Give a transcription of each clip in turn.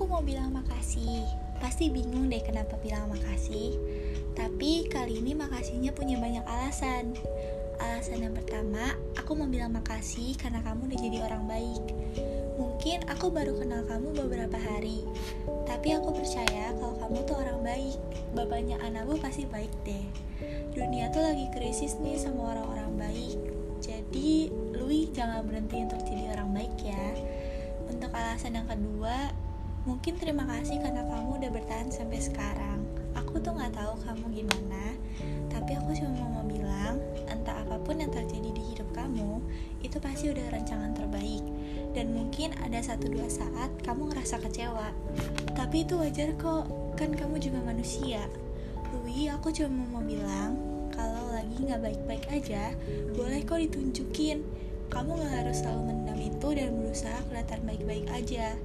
aku mau bilang makasih. Pasti bingung deh kenapa bilang makasih. Tapi kali ini makasihnya punya banyak alasan. Alasan yang pertama, aku mau bilang makasih karena kamu udah jadi orang baik. Mungkin aku baru kenal kamu beberapa hari, tapi aku percaya kalau kamu tuh orang baik. Bapaknya Anabu pasti baik deh. Dunia tuh lagi krisis nih sama orang-orang baik. Jadi, Lui jangan berhenti untuk jadi orang baik ya. Yang kedua, mungkin terima kasih karena kamu udah bertahan sampai sekarang. Aku tuh nggak tahu kamu gimana, tapi aku cuma mau bilang, entah apa pun yang terjadi di hidup kamu, itu pasti udah rancangan terbaik. Dan mungkin ada satu dua saat kamu ngerasa kecewa, tapi itu wajar kok, kan kamu juga manusia. Lui, aku cuma mau bilang, kalau lagi nggak baik-baik aja, boleh kok ditunjukin kamu gak harus selalu mendam itu dan berusaha kelihatan baik-baik aja.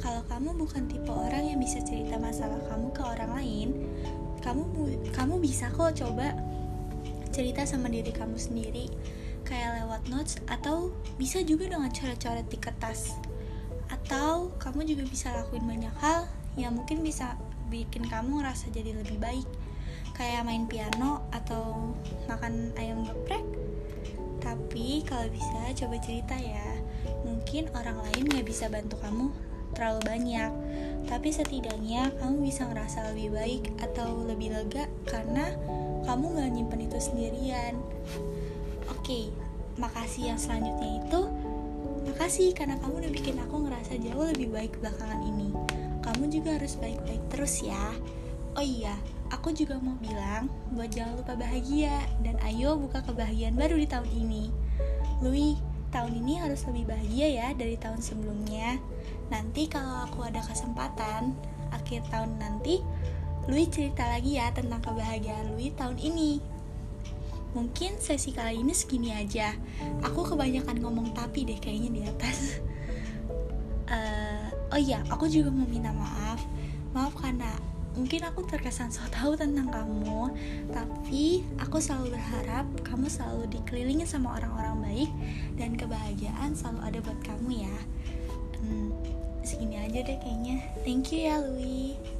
Kalau kamu bukan tipe orang yang bisa cerita masalah kamu ke orang lain, kamu kamu bisa kok coba cerita sama diri kamu sendiri, kayak lewat notes atau bisa juga dengan coret-coret di kertas. Atau kamu juga bisa lakuin banyak hal yang mungkin bisa bikin kamu ngerasa jadi lebih baik, kayak main piano atau makan ayam geprek tapi kalau bisa coba cerita ya. Mungkin orang lain gak bisa bantu kamu terlalu banyak. Tapi setidaknya kamu bisa ngerasa lebih baik atau lebih lega karena kamu gak nyimpen itu sendirian. Oke, makasih yang selanjutnya itu Makasih karena kamu udah bikin aku ngerasa jauh lebih baik belakangan ini. Kamu juga harus baik-baik terus ya. Oh iya, aku juga mau bilang buat jangan lupa bahagia dan ayo buka kebahagiaan baru di tahun ini. Louis, tahun ini harus lebih bahagia ya dari tahun sebelumnya. Nanti kalau aku ada kesempatan, akhir tahun nanti, Louis cerita lagi ya tentang kebahagiaan Louis tahun ini. Mungkin sesi kali ini segini aja. Aku kebanyakan ngomong tapi deh kayaknya di atas. uh, oh iya, aku juga mau minta maaf. Maaf karena mungkin aku terkesan so tau tentang kamu tapi aku selalu berharap kamu selalu dikelilingi sama orang-orang baik dan kebahagiaan selalu ada buat kamu ya. Hmm, segini aja deh kayaknya. Thank you ya Louis